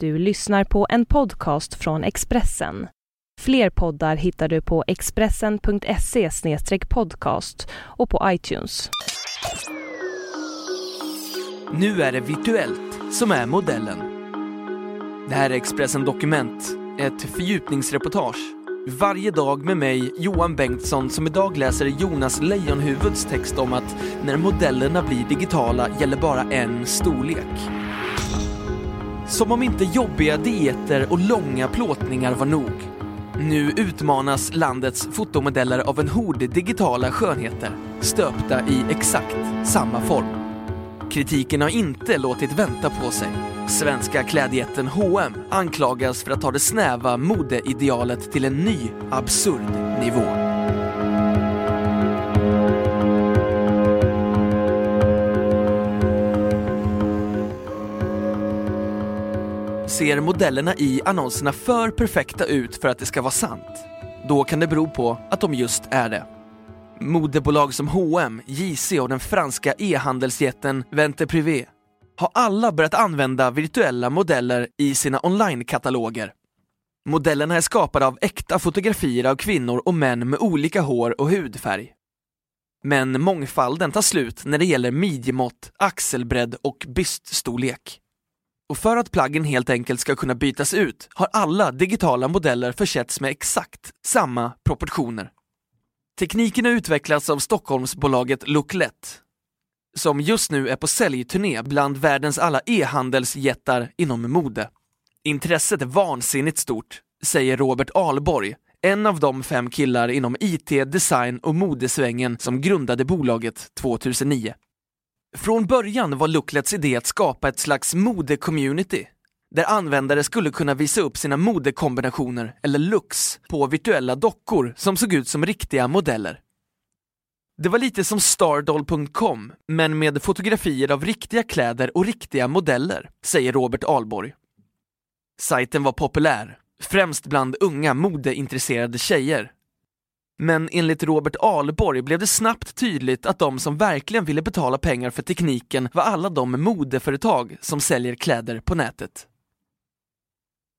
Du lyssnar på en podcast från Expressen. Fler poddar hittar du på expressen.se podcast och på iTunes. Nu är det virtuellt som är modellen. Det här är Expressen Dokument, ett fördjupningsreportage. Varje dag med mig, Johan Bengtsson, som idag läser Jonas Lejonhuvuds text om att när modellerna blir digitala gäller bara en storlek. Som om inte jobbiga dieter och långa plåtningar var nog. Nu utmanas landets fotomodeller av en hord digitala skönheter, stöpta i exakt samma form. Kritiken har inte låtit vänta på sig. Svenska klädjätten H&M anklagas för att ta det snäva modeidealet till en ny, absurd nivå. Ser modellerna i annonserna för perfekta ut för att det ska vara sant? Då kan det bero på att de just är det. Modebolag som H&M, JC och den franska e-handelsjätten Vente Privé har alla börjat använda virtuella modeller i sina online-kataloger. Modellerna är skapade av äkta fotografier av kvinnor och män med olika hår och hudfärg. Men mångfalden tar slut när det gäller midjemått, axelbredd och byststorlek. Och för att plaggen helt enkelt ska kunna bytas ut har alla digitala modeller försetts med exakt samma proportioner. Tekniken har utvecklats av Stockholmsbolaget Looklet, som just nu är på säljturné bland världens alla e-handelsjättar inom mode. Intresset är vansinnigt stort, säger Robert Alborg, en av de fem killar inom IT, design och modesvängen som grundade bolaget 2009. Från början var Looklets idé att skapa ett slags mode-community där användare skulle kunna visa upp sina modekombinationer, eller looks, på virtuella dockor som såg ut som riktiga modeller. Det var lite som stardoll.com, men med fotografier av riktiga kläder och riktiga modeller, säger Robert Alborg. Sajten var populär, främst bland unga modeintresserade tjejer. Men enligt Robert Alborg blev det snabbt tydligt att de som verkligen ville betala pengar för tekniken var alla de modeföretag som säljer kläder på nätet.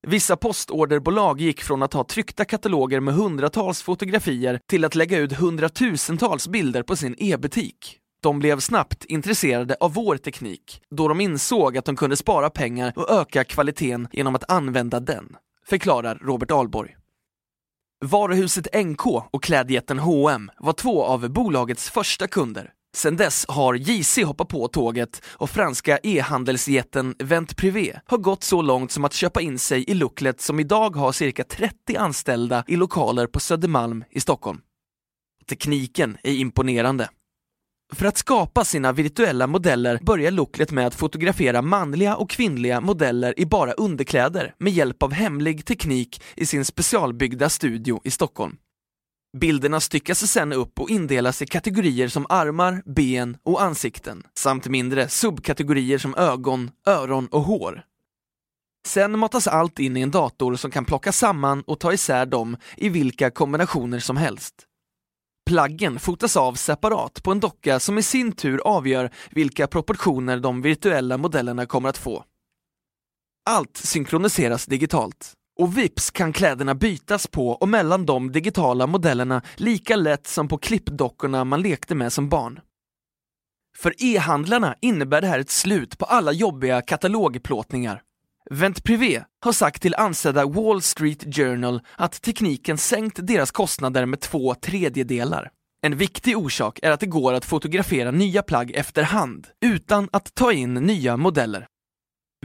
Vissa postorderbolag gick från att ha tryckta kataloger med hundratals fotografier till att lägga ut hundratusentals bilder på sin e-butik. De blev snabbt intresserade av vår teknik, då de insåg att de kunde spara pengar och öka kvaliteten genom att använda den, förklarar Robert Alborg. Varuhuset NK och klädjätten H&M var två av bolagets första kunder. Sedan dess har JC hoppat på tåget och franska e-handelsjätten Vent Privé har gått så långt som att köpa in sig i Looklet som idag har cirka 30 anställda i lokaler på Södermalm i Stockholm. Tekniken är imponerande. För att skapa sina virtuella modeller börjar Looklet med att fotografera manliga och kvinnliga modeller i bara underkläder med hjälp av hemlig teknik i sin specialbyggda studio i Stockholm. Bilderna styckas sedan upp och indelas i kategorier som armar, ben och ansikten, samt mindre subkategorier som ögon, öron och hår. Sen matas allt in i en dator som kan plocka samman och ta isär dem i vilka kombinationer som helst. Plaggen fotas av separat på en docka som i sin tur avgör vilka proportioner de virtuella modellerna kommer att få. Allt synkroniseras digitalt och vips kan kläderna bytas på och mellan de digitala modellerna lika lätt som på klippdockorna man lekte med som barn. För e-handlarna innebär det här ett slut på alla jobbiga katalogplåtningar. Vent Privé har sagt till ansedda Wall Street Journal att tekniken sänkt deras kostnader med två tredjedelar. En viktig orsak är att det går att fotografera nya plagg efterhand utan att ta in nya modeller.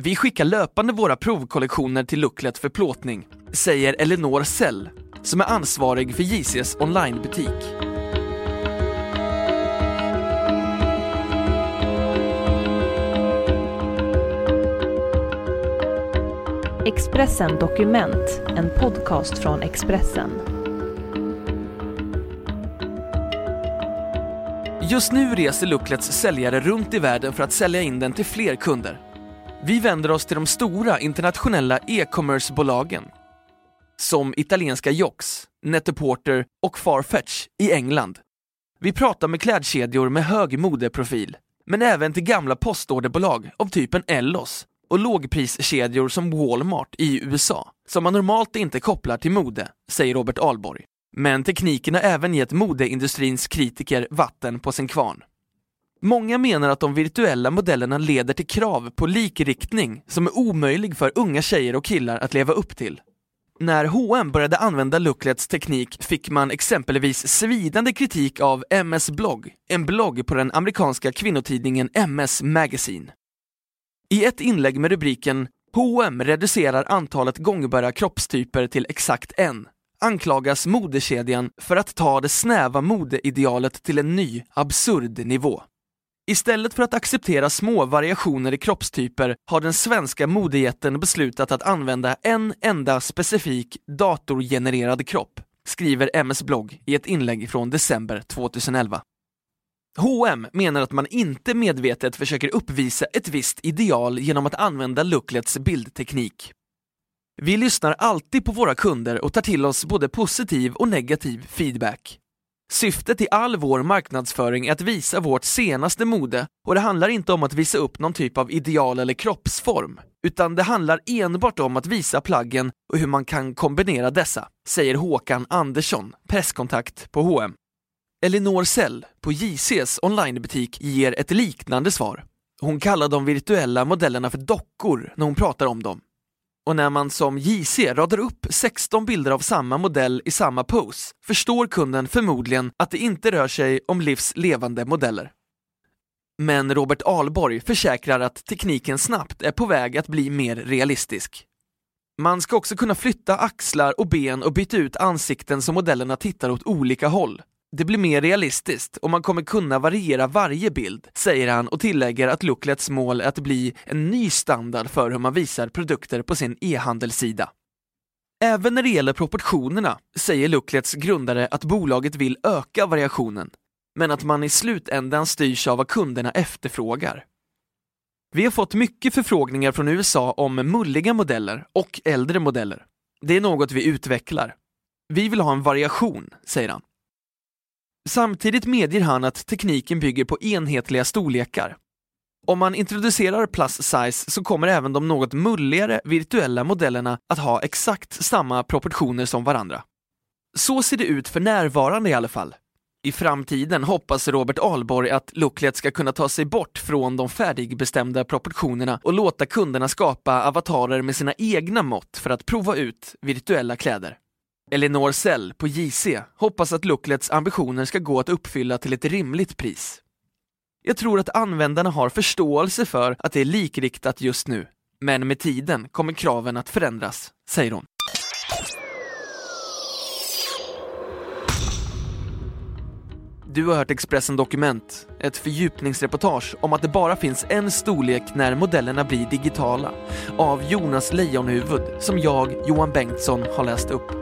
Vi skickar löpande våra provkollektioner till Looklet för plåtning, säger Elinor Sell, som är ansvarig för JCs onlinebutik. Expressen Dokument, en podcast från Expressen. Just nu reser Looklets säljare runt i världen för att sälja in den till fler kunder. Vi vänder oss till de stora internationella e-commercebolagen. som italienska Jox, Net-a-Porter och Farfetch i England. Vi pratar med klädkedjor med hög modeprofil, men även till gamla postorderbolag av typen Ellos och lågpriskedjor som Walmart i USA, som man normalt inte kopplar till mode, säger Robert Alborg. Men tekniken har även gett modeindustrins kritiker vatten på sin kvarn. Många menar att de virtuella modellerna leder till krav på likriktning som är omöjlig för unga tjejer och killar att leva upp till. När H&M började använda Looklets teknik fick man exempelvis svidande kritik av MS Blogg, en blogg på den amerikanska kvinnotidningen MS Magazine. I ett inlägg med rubriken H&M reducerar antalet gångbara kroppstyper till exakt en anklagas modekedjan för att ta det snäva modeidealet till en ny, absurd nivå. Istället för att acceptera små variationer i kroppstyper har den svenska modejätten beslutat att använda en enda specifik datorgenererad kropp, skriver MS blogg i ett inlägg från december 2011. H&M menar att man inte medvetet försöker uppvisa ett visst ideal genom att använda Looklets bildteknik. Vi lyssnar alltid på våra kunder och tar till oss både positiv och negativ feedback. Syftet i all vår marknadsföring är att visa vårt senaste mode och det handlar inte om att visa upp någon typ av ideal eller kroppsform, utan det handlar enbart om att visa plaggen och hur man kan kombinera dessa, säger Håkan Andersson, presskontakt på H&M. Elinor Sell på JCs onlinebutik ger ett liknande svar. Hon kallar de virtuella modellerna för dockor när hon pratar om dem. Och när man som JC radar upp 16 bilder av samma modell i samma pose förstår kunden förmodligen att det inte rör sig om livs levande modeller. Men Robert Alborg försäkrar att tekniken snabbt är på väg att bli mer realistisk. Man ska också kunna flytta axlar och ben och byta ut ansikten så modellerna tittar åt olika håll. Det blir mer realistiskt och man kommer kunna variera varje bild, säger han och tillägger att Looklets mål är att bli en ny standard för hur man visar produkter på sin e-handelssida. Även när det gäller proportionerna säger Looklets grundare att bolaget vill öka variationen, men att man i slutändan styrs av vad kunderna efterfrågar. Vi har fått mycket förfrågningar från USA om mulliga modeller och äldre modeller. Det är något vi utvecklar. Vi vill ha en variation, säger han. Samtidigt medger han att tekniken bygger på enhetliga storlekar. Om man introducerar plus size så kommer även de något mulligare virtuella modellerna att ha exakt samma proportioner som varandra. Så ser det ut för närvarande i alla fall. I framtiden hoppas Robert Alborg att Looklet ska kunna ta sig bort från de färdigbestämda proportionerna och låta kunderna skapa avatarer med sina egna mått för att prova ut virtuella kläder. Elinor Sell på JC hoppas att Looklets ambitioner ska gå att uppfylla till ett rimligt pris. Jag tror att användarna har förståelse för att det är likriktat just nu, men med tiden kommer kraven att förändras, säger hon. Du har hört Expressen Dokument, ett fördjupningsreportage om att det bara finns en storlek när modellerna blir digitala, av Jonas Lejonhuvud, som jag, Johan Bengtsson, har läst upp.